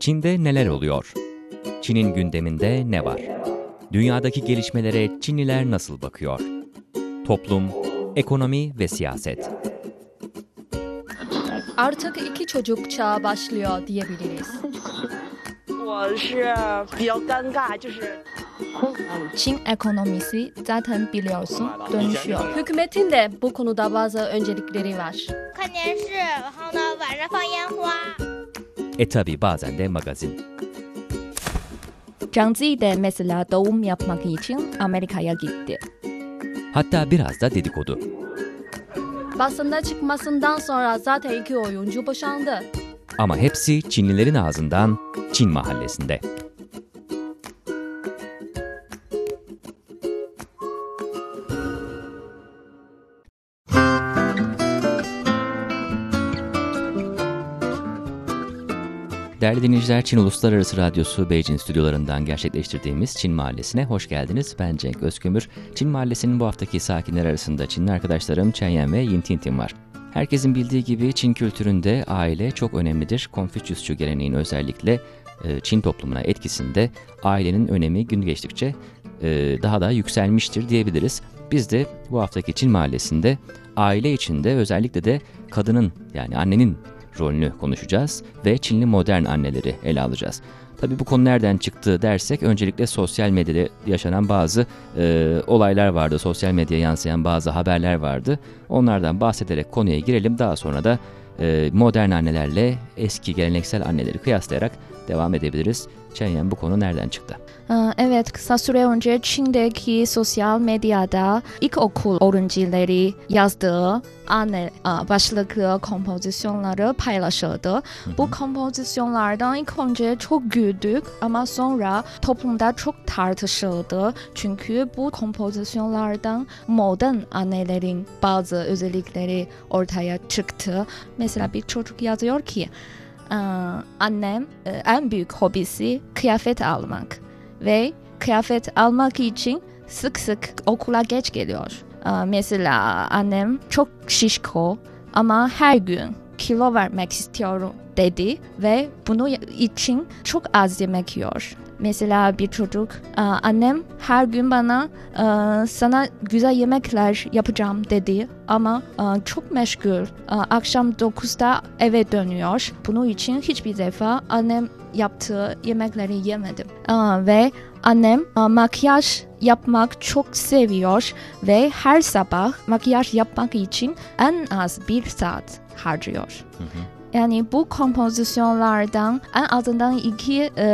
Çin'de neler oluyor? Çin'in gündeminde ne var? Dünyadaki gelişmelere Çinliler nasıl bakıyor? Toplum, ekonomi ve siyaset. Artık iki çocuk çağı başlıyor diyebiliriz. Çin ekonomisi zaten biliyorsun dönüşüyor. Hükümetin de bu konuda bazı öncelikleri var. E tabi bazen de magazin. Zhang Zi de mesela doğum yapmak için Amerika'ya gitti. Hatta biraz da dedikodu. Basında çıkmasından sonra zaten iki oyuncu boşandı. Ama hepsi Çinlilerin ağzından Çin mahallesinde. Değerli dinleyiciler, Çin Uluslararası Radyosu Beijing stüdyolarından gerçekleştirdiğimiz Çin Mahallesi'ne hoş geldiniz. Ben Cenk Özkömür. Çin Mahallesi'nin bu haftaki sakinler arasında Çinli arkadaşlarım Chen Yan ve Yin Tintin var. Herkesin bildiği gibi Çin kültüründe aile çok önemlidir. Konfüçyüsçü geleneğin özellikle e, Çin toplumuna etkisinde ailenin önemi gün geçtikçe e, daha da yükselmiştir diyebiliriz. Biz de bu haftaki Çin Mahallesi'nde aile içinde özellikle de kadının yani annenin rolünü konuşacağız ve Çinli modern anneleri ele alacağız. Tabii bu konu nereden çıktı dersek öncelikle sosyal medyada yaşanan bazı e, olaylar vardı. Sosyal medyaya yansıyan bazı haberler vardı. Onlardan bahsederek konuya girelim. Daha sonra da e, modern annelerle eski geleneksel anneleri kıyaslayarak devam edebiliriz. Çenyen bu konu nereden çıktı? Ee, Evet, kısa süre önce Çin'deki sosyal medyada ilkokul öğrencileri yazdığı anne başlıklı kompozisyonları paylaşıldı. Bu kompozisyonlardan ilk önce çok güldük ama sonra toplumda çok tartışıldı. Çünkü bu kompozisyonlardan modern annelerin bazı özellikleri ortaya çıktı. Mesela bir çocuk yazıyor ki, "Ee, annem e, en büyük hobisi kıyafet almak ve kıyafet almak için sık sık okula geç geliyor. Ee, Mesela annem çok şişko ama her gün kilo vermek istiyorum dedi ve bunu için çok az yemek yiyor. Mesela bir çocuk, "Aa, annem her gün bana "Aa, sana güzel yemekler yapacağım dedi ama çok meşgul. Akşam 9'da eve dönüyor. Bunun için hiçbir defa annem yaptığı yemekleri yemedim. Ve annem makyaj yapmak çok seviyor ve her sabah makyaj yapmak için en az bir saat harcıyor. Yani bu kompozisyonlardan en azından iki e,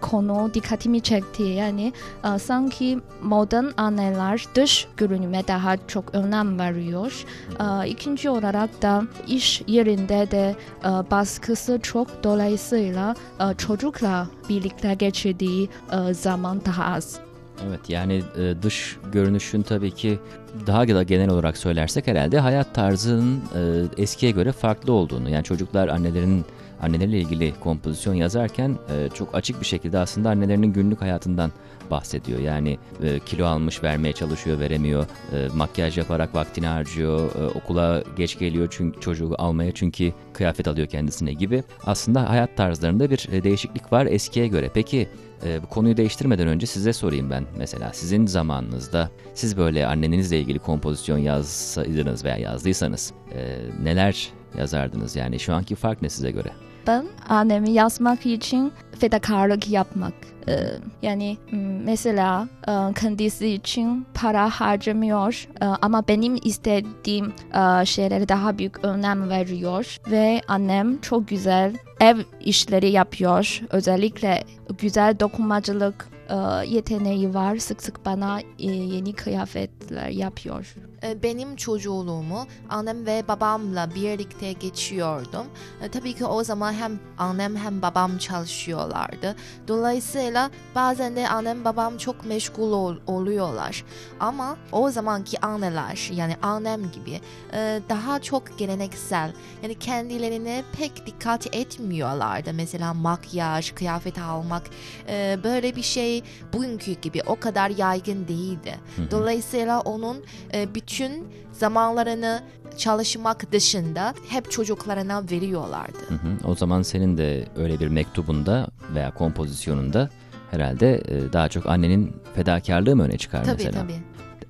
konu dikkatimi çekti. Yani e, sanki modern anneler dış görünüme daha çok önem veriyor. E, ikinci olarak da iş yerinde de e, baskısı çok dolayısıyla e, çocukla birlikte geçirdiği e, zaman daha az. Evet yani e, dış görünüşün tabii ki daha da genel olarak söylersek herhalde hayat tarzının e, eskiye göre farklı olduğunu yani çocuklar annelerin anneleriyle ilgili kompozisyon yazarken e, çok açık bir şekilde aslında annelerinin günlük hayatından bahsediyor. Yani kilo almış vermeye çalışıyor veremiyor makyaj yaparak vaktini harcıyor okula geç geliyor çünkü çocuğu almaya çünkü kıyafet alıyor kendisine gibi aslında hayat tarzlarında bir değişiklik var eskiye göre. Peki e, bu konuyu değiştirmeden önce size sorayım ben mesela sizin zamanınızda siz böyle annenizle ilgili kompozisyon yazsaydınız veya yazdıysanız e, neler yazardınız yani şu anki fark ne size göre? Ben annemi yazmak için fedakarlık yapmak. Ee, yani mesela e, kendisi için para harcamıyor e, ama benim istediğim e, şeylere daha büyük önem veriyor ve annem çok güzel ev işleri yapıyor. Özellikle güzel dokunmacılık e, yeteneği var. Sık sık bana yeni kıyafetler yapıyor. E, Benim çocukluğumu annem ve babamla birlikte geçiyordum. E, Tabii ki o zaman hem annem hem babam çalışıyorlardı. Dolayısıyla bazen de annem babam çok meşgul ol- oluyorlar. Ama o zamanki anneler yani annem gibi e, daha çok geleneksel yani kendilerine pek dikkat etmiyorlardı. Mesela makyaj, kıyafet almak e, böyle bir şey bugünkü gibi o kadar yaygın değildi. Dolayısıyla onun e, bütün bütün zamanlarını çalışmak dışında hep çocuklarına veriyorlardı. Hı hı. O zaman senin de öyle bir mektubunda veya kompozisyonunda herhalde e, daha çok annenin fedakarlığı mı öne çıkar Tabii mesela? tabii.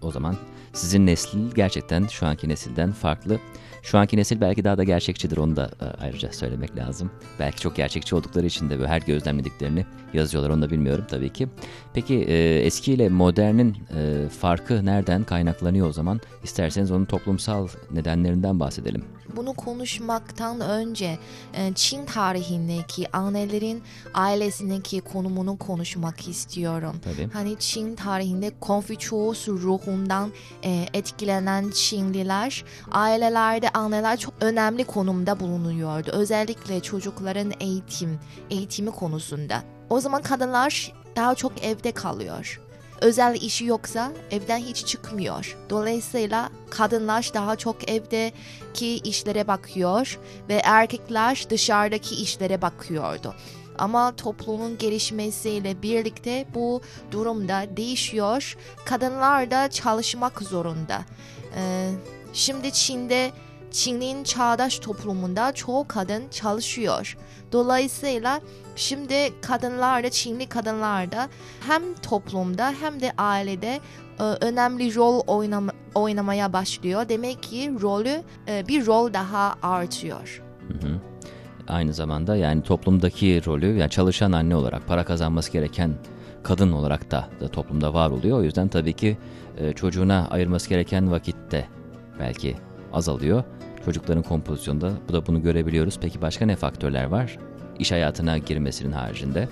O zaman sizin nesil gerçekten şu anki nesilden farklı. Şu anki nesil belki daha da gerçekçidir onu da e, ayrıca söylemek lazım. Belki çok gerçekçi oldukları için de böyle her gözlemlediklerini yazıyorlar onu da bilmiyorum tabii ki. Peki e, eski ile modernin e, farkı nereden kaynaklanıyor o zaman? İsterseniz onun toplumsal nedenlerinden bahsedelim. Bunu konuşmaktan önce e, Çin tarihindeki annelerin ailesindeki konumunu konuşmak istiyorum. Tabii. Hani Çin tarihinde Konfüçyüs ruhundan etkilenen Çinliler ailelerde anneler çok önemli konumda bulunuyordu. Özellikle çocukların eğitim, eğitimi konusunda. O zaman kadınlar daha çok evde kalıyor. Özel işi yoksa evden hiç çıkmıyor. Dolayısıyla kadınlar daha çok evdeki işlere bakıyor ve erkekler dışarıdaki işlere bakıyordu. Ama toplumun gelişmesiyle birlikte bu durumda değişiyor. Kadınlar da çalışmak zorunda. Ee, şimdi Çin'de Çin'in çağdaş toplumunda çoğu kadın çalışıyor. Dolayısıyla şimdi kadınlar da Çinli kadınlar da hem toplumda hem de ailede e, önemli rol oynama, oynamaya başlıyor. Demek ki rolü e, bir rol daha artıyor. Hı hı. Aynı zamanda yani toplumdaki rolü yani çalışan anne olarak para kazanması gereken kadın olarak da, da toplumda var oluyor. O yüzden tabii ki e, çocuğuna ayırması gereken vakitte belki azalıyor. Çocukların kompozisyonunda bu da bunu görebiliyoruz. Peki başka ne faktörler var? İş hayatına girmesinin haricinde.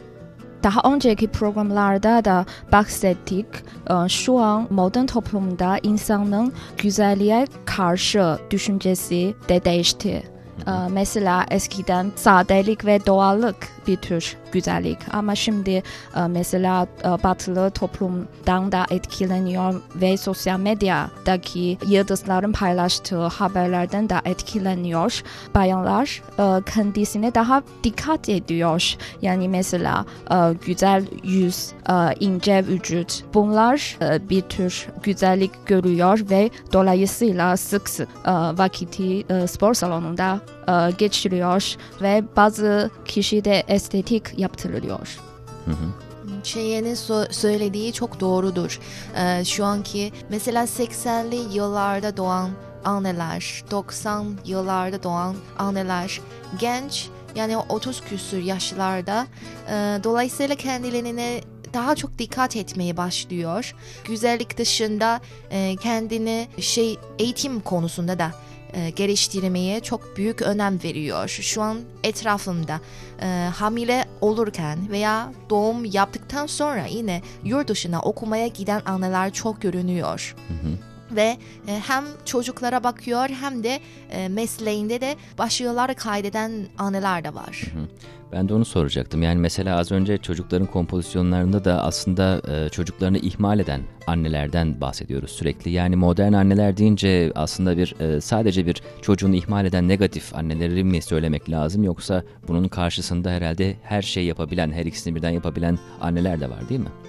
Daha önceki programlarda da bahsettik. Ee, Şu an modern toplumda insanın güzelliğe karşı düşüncesi de değişti. Ee, Mesela eskiden sadelik ve doğallık bir tür güzellik ama şimdi e, mesela e, batılı toplumdan da etkileniyor ve sosyal medyadaki yıldızların paylaştığı haberlerden de etkileniyor. Bayanlar e, kendisine daha dikkat ediyor. Yani mesela güzel yüz, ince vücut bunlar bir tür güzellik görüyor ve dolayısıyla sık sık vakiti spor salonunda geçiriyor ve bazı kişi de estetik yaptırılıyor. Hı hı. Çeyen'in so- söylediği çok doğrudur. Ee, şu anki mesela 80'li yıllarda doğan anneler, 90 yıllarda doğan anneler genç yani 30 küsür yaşlarda e, dolayısıyla kendilerine daha çok dikkat etmeye başlıyor. Güzellik dışında e, kendini şey eğitim konusunda da e, geliştirmeye çok büyük önem veriyor. Şu an etrafımda e, hamile olurken veya doğum yaptıktan sonra yine yurt dışına okumaya giden anneler çok görünüyor. Hı hı. Ve e, hem çocuklara bakıyor hem de e, mesleğinde de başarılar kaydeden anneler de var. Ben de onu soracaktım. Yani mesela az önce çocukların kompozisyonlarında da aslında e, çocuklarını ihmal eden annelerden bahsediyoruz sürekli. Yani modern anneler deyince aslında bir sadece bir çocuğunu ihmal eden negatif anneleri mi söylemek lazım yoksa bunun karşısında herhalde her şey yapabilen, her ikisini birden yapabilen anneler de var değil mi?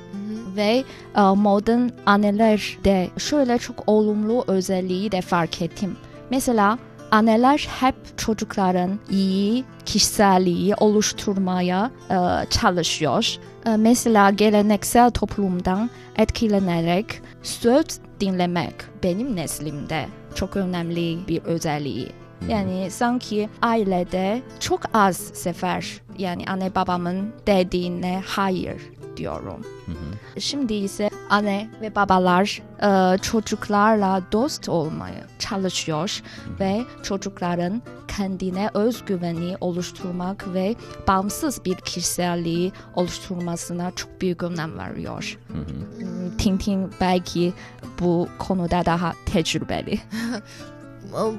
Ve e, modern annelerde şöyle çok olumlu özelliği de fark ettim. Mesela anneler hep çocukların iyi kişiselliği oluşturmaya e, çalışıyor. E, mesela geleneksel toplumdan etkilenerek söz dinlemek benim neslimde çok önemli bir özelliği. Yani sanki ailede çok az sefer yani anne babamın dediğine hayır diyorum. Hı hı. Şimdi ise anne ve babalar e, çocuklarla dost olmaya çalışıyor ve çocukların kendine özgüveni oluşturmak ve bağımsız bir kişiselliği oluşturmasına çok büyük önem veriyor. Hı hı. Hmm, Tintin belki bu konuda daha tecrübeli.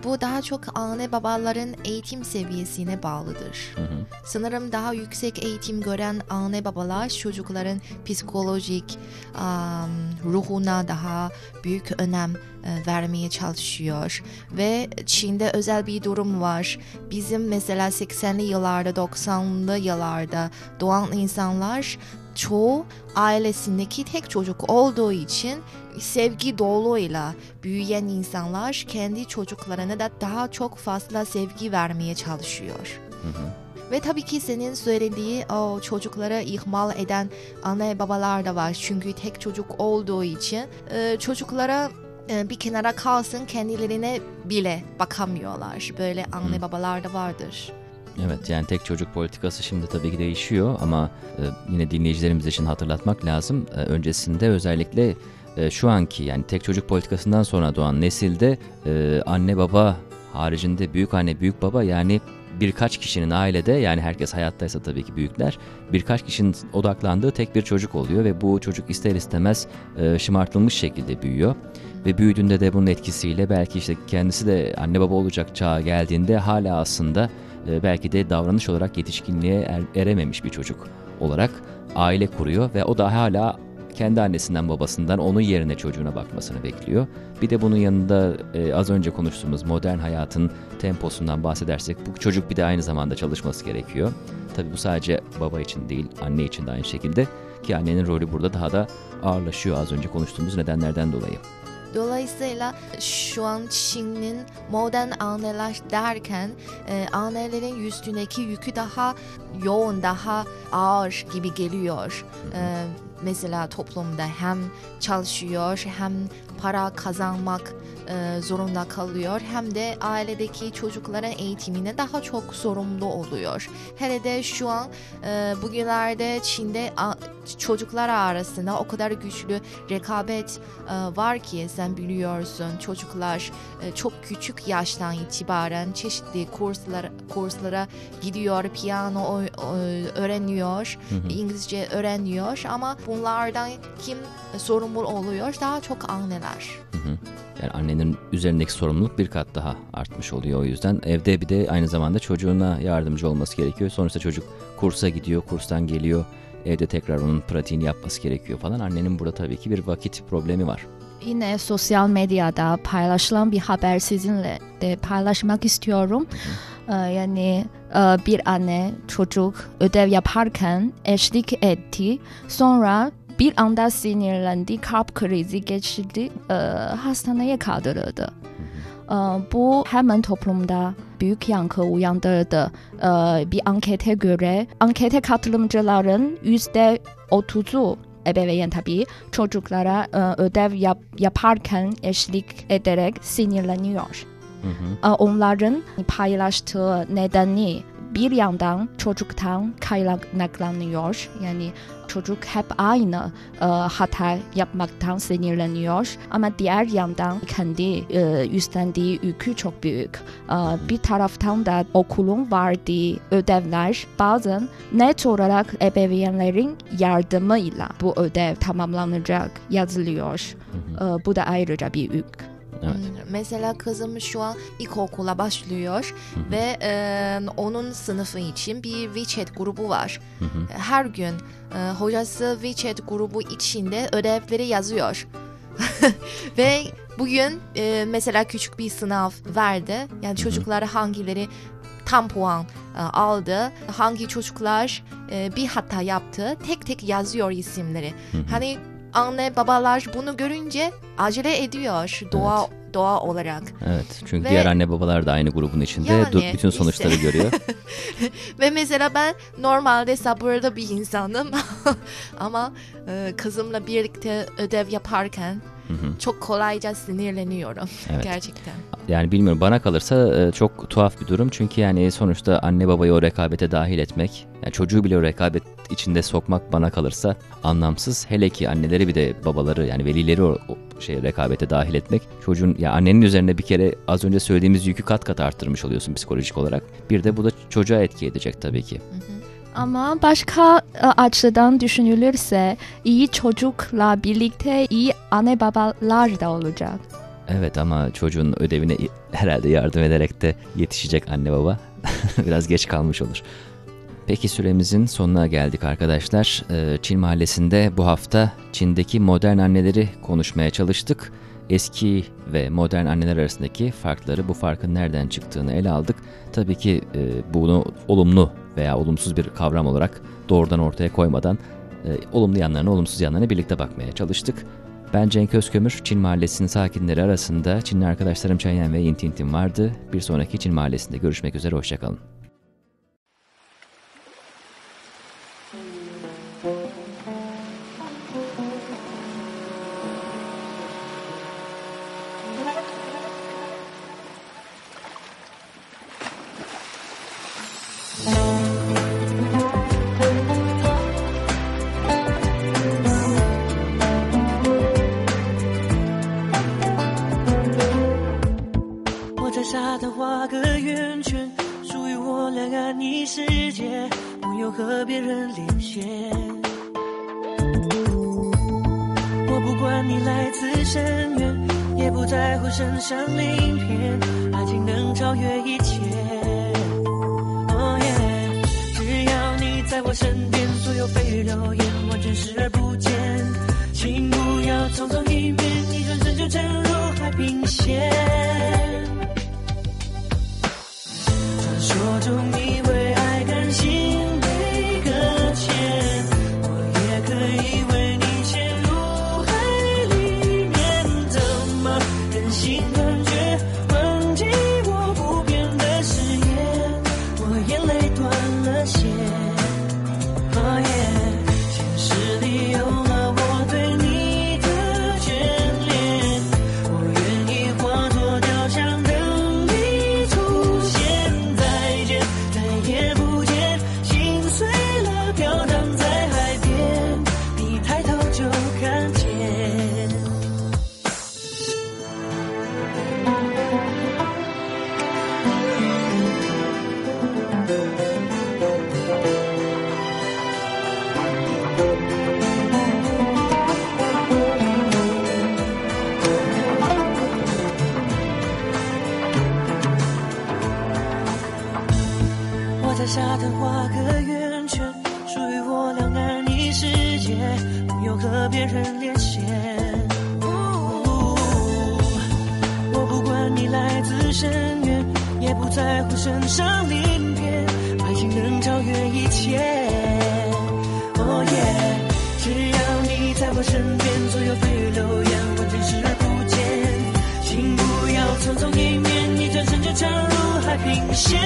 Bu daha çok anne babaların eğitim seviyesine bağlıdır. Hı hı. Sanırım daha yüksek eğitim gören anne babalar çocukların psikolojik am, ruhuna daha büyük önem e, vermeye çalışıyor. Ve Çin'de özel bir durum var. Bizim mesela 80'li yıllarda 90'lı yıllarda doğan insanlar çoğu ailesindeki tek çocuk olduğu için sevgi doluyla büyüyen insanlar kendi çocuklarına da daha çok fazla sevgi vermeye çalışıyor. Ve tabii ki senin söylediği o çocuklara ihmal eden anne babalar da var. Çünkü tek çocuk olduğu için e, çocuklara e, bir kenara kalsın kendilerine bile bakamıyorlar. Böyle anne babalar da vardır. Evet yani tek çocuk politikası şimdi tabii ki değişiyor ama e, yine dinleyicilerimiz için hatırlatmak lazım. E, öncesinde özellikle e, şu anki yani tek çocuk politikasından sonra doğan nesilde anne baba haricinde büyük anne büyük baba yani birkaç kişinin ailede yani herkes hayattaysa tabii ki büyükler birkaç kişinin odaklandığı tek bir çocuk oluyor ve bu çocuk ister istemez şımartılmış şekilde büyüyor. Ve büyüdüğünde de bunun etkisiyle belki işte kendisi de anne baba olacak çağa geldiğinde hala aslında e, belki de davranış olarak yetişkinliğe er- erememiş bir çocuk olarak aile kuruyor ve o da hala kendi annesinden babasından onun yerine çocuğuna bakmasını bekliyor. Bir de bunun yanında e, az önce konuştuğumuz modern hayatın temposundan bahsedersek bu çocuk bir de aynı zamanda çalışması gerekiyor. Tabii bu sadece baba için değil anne için de aynı şekilde ki annenin rolü burada daha da ağırlaşıyor az önce konuştuğumuz nedenlerden dolayı. Dolayısıyla şu an Çin'in modern anneler derken e, annelerin üstündeki yükü daha yoğun, daha ağır gibi geliyor. E, mesela toplumda hem çalışıyor hem para kazanmak e, zorunda kalıyor hem de ailedeki çocukların eğitimine daha çok sorumlu oluyor. Hele de şu an e, bugünlerde Çin'de a, çocuklar arasında o kadar güçlü rekabet e, var ki sen biliyorsun çocuklar e, çok küçük yaştan itibaren çeşitli kurslar kurslara gidiyor, piyano o- o- öğreniyor, Hı hı. İngilizce öğreniyor ama bunlardan kim sorumlu oluyor? Daha çok anneler. Hı hı. Yani annenin üzerindeki sorumluluk bir kat daha artmış oluyor o yüzden. Evde bir de aynı zamanda çocuğuna yardımcı olması gerekiyor. Sonuçta çocuk kursa gidiyor, kurstan geliyor. Evde tekrar onun pratiğini yapması gerekiyor falan. Annenin burada tabii ki bir vakit problemi var. Yine sosyal medyada paylaşılan bir haber sizinle de paylaşmak istiyorum. Ee, Yani e, bir anne çocuk ödev yaparken eşlik etti. Sonra bir anda sinirlendi, kalp krizi geçirdi, e, hastaneye kaldırıldı. E, Bu hemen toplumda büyük yankı uyandırdı. E, Bir ankete göre ankete katılımcıların yüzde otuzu ebeveyn tabii çocuklara e, ödev yap, yaparken eşlik ederek sinirleniyor. Hı hı. Onların paylaştığı nedeni bir yandan çocuktan kaynaklanıyor. Yani çocuk hep aynı e, hata yapmaktan sinirleniyor. Ama diğer yandan kendi e, üstlendiği yükü çok büyük. E, bir taraftan da okulun verdiği ödevler bazen net olarak ebeveynlerin yardımıyla bu ödev tamamlanacak yazılıyor. E, bu da ayrıca bir yük. Evet. Mesela kızım şu an ilkokula başlıyor Hı hı. ve e, onun sınıfı için bir WeChat grubu var. Hı hı. Her gün e, hocası WeChat grubu içinde ödevleri yazıyor. ve bugün e, mesela küçük bir sınav verdi. Yani çocuklar hangileri tam puan e, aldı, hangi çocuklar e, bir hata yaptı, tek tek yazıyor isimleri. Hı hı. Hani anne babalar bunu görünce acele ediyor doğa doğa olarak. Evet. Çünkü Ve- diğer anne babalar da aynı grubun içinde Yani bütün işte. sonuçları görüyor. Ve mesela ben normalde sabırlı bir insanım ama e, kızımla birlikte ödev yaparken Hı çok kolayca sinirleniyorum Evet. gerçekten. Yani bilmiyorum bana kalırsa e, çok tuhaf bir durum. Çünkü yani sonuçta anne babayı o rekabete dahil etmek, yani çocuğu bile o rekabet içinde sokmak bana kalırsa anlamsız. Hele ki anneleri bir de babaları yani velileri o, o şey rekabete dahil etmek. Çocuğun ya annenin üzerine bir kere az önce söylediğimiz yükü kat kat arttırmış oluyorsun psikolojik olarak. Bir de bu da çocuğa etki edecek tabii ki. Hı hı. Ama başka e, açıdan düşünülürse iyi çocukla birlikte iyi anne babalar da olacak. Evet ama çocuğun ödevine herhalde yardım ederek de yetişecek anne baba biraz geç kalmış olur. Peki süremizin sonuna geldik arkadaşlar. Ee, Çin Mahallesi'nde bu hafta Çin'deki modern anneleri konuşmaya çalıştık eski ve modern anneler arasındaki farkları, bu farkın nereden çıktığını ele aldık. Tabii ki e, bunu olumlu veya olumsuz bir kavram olarak doğrudan ortaya koymadan e, olumlu yanlarına, olumsuz yanlarına birlikte bakmaya çalıştık. Ben Cenk Özkömür, Çin Mahallesi'nin sakinleri arasında Çinli arkadaşlarım Çenyen ve Yintintin vardı. Bir sonraki Çin Mahallesi'nde görüşmek üzere, hoşçakalın. 我不管你来自深渊也不在乎身上鳞片爱情能超越一切。哦耶只要你在我身边所有蜚语流言完全视而不见。请不要匆匆一面一转身就沉入海平线。星空所有蜚语流言完全视而不见。请不要匆匆一面一转身就沉入海平线。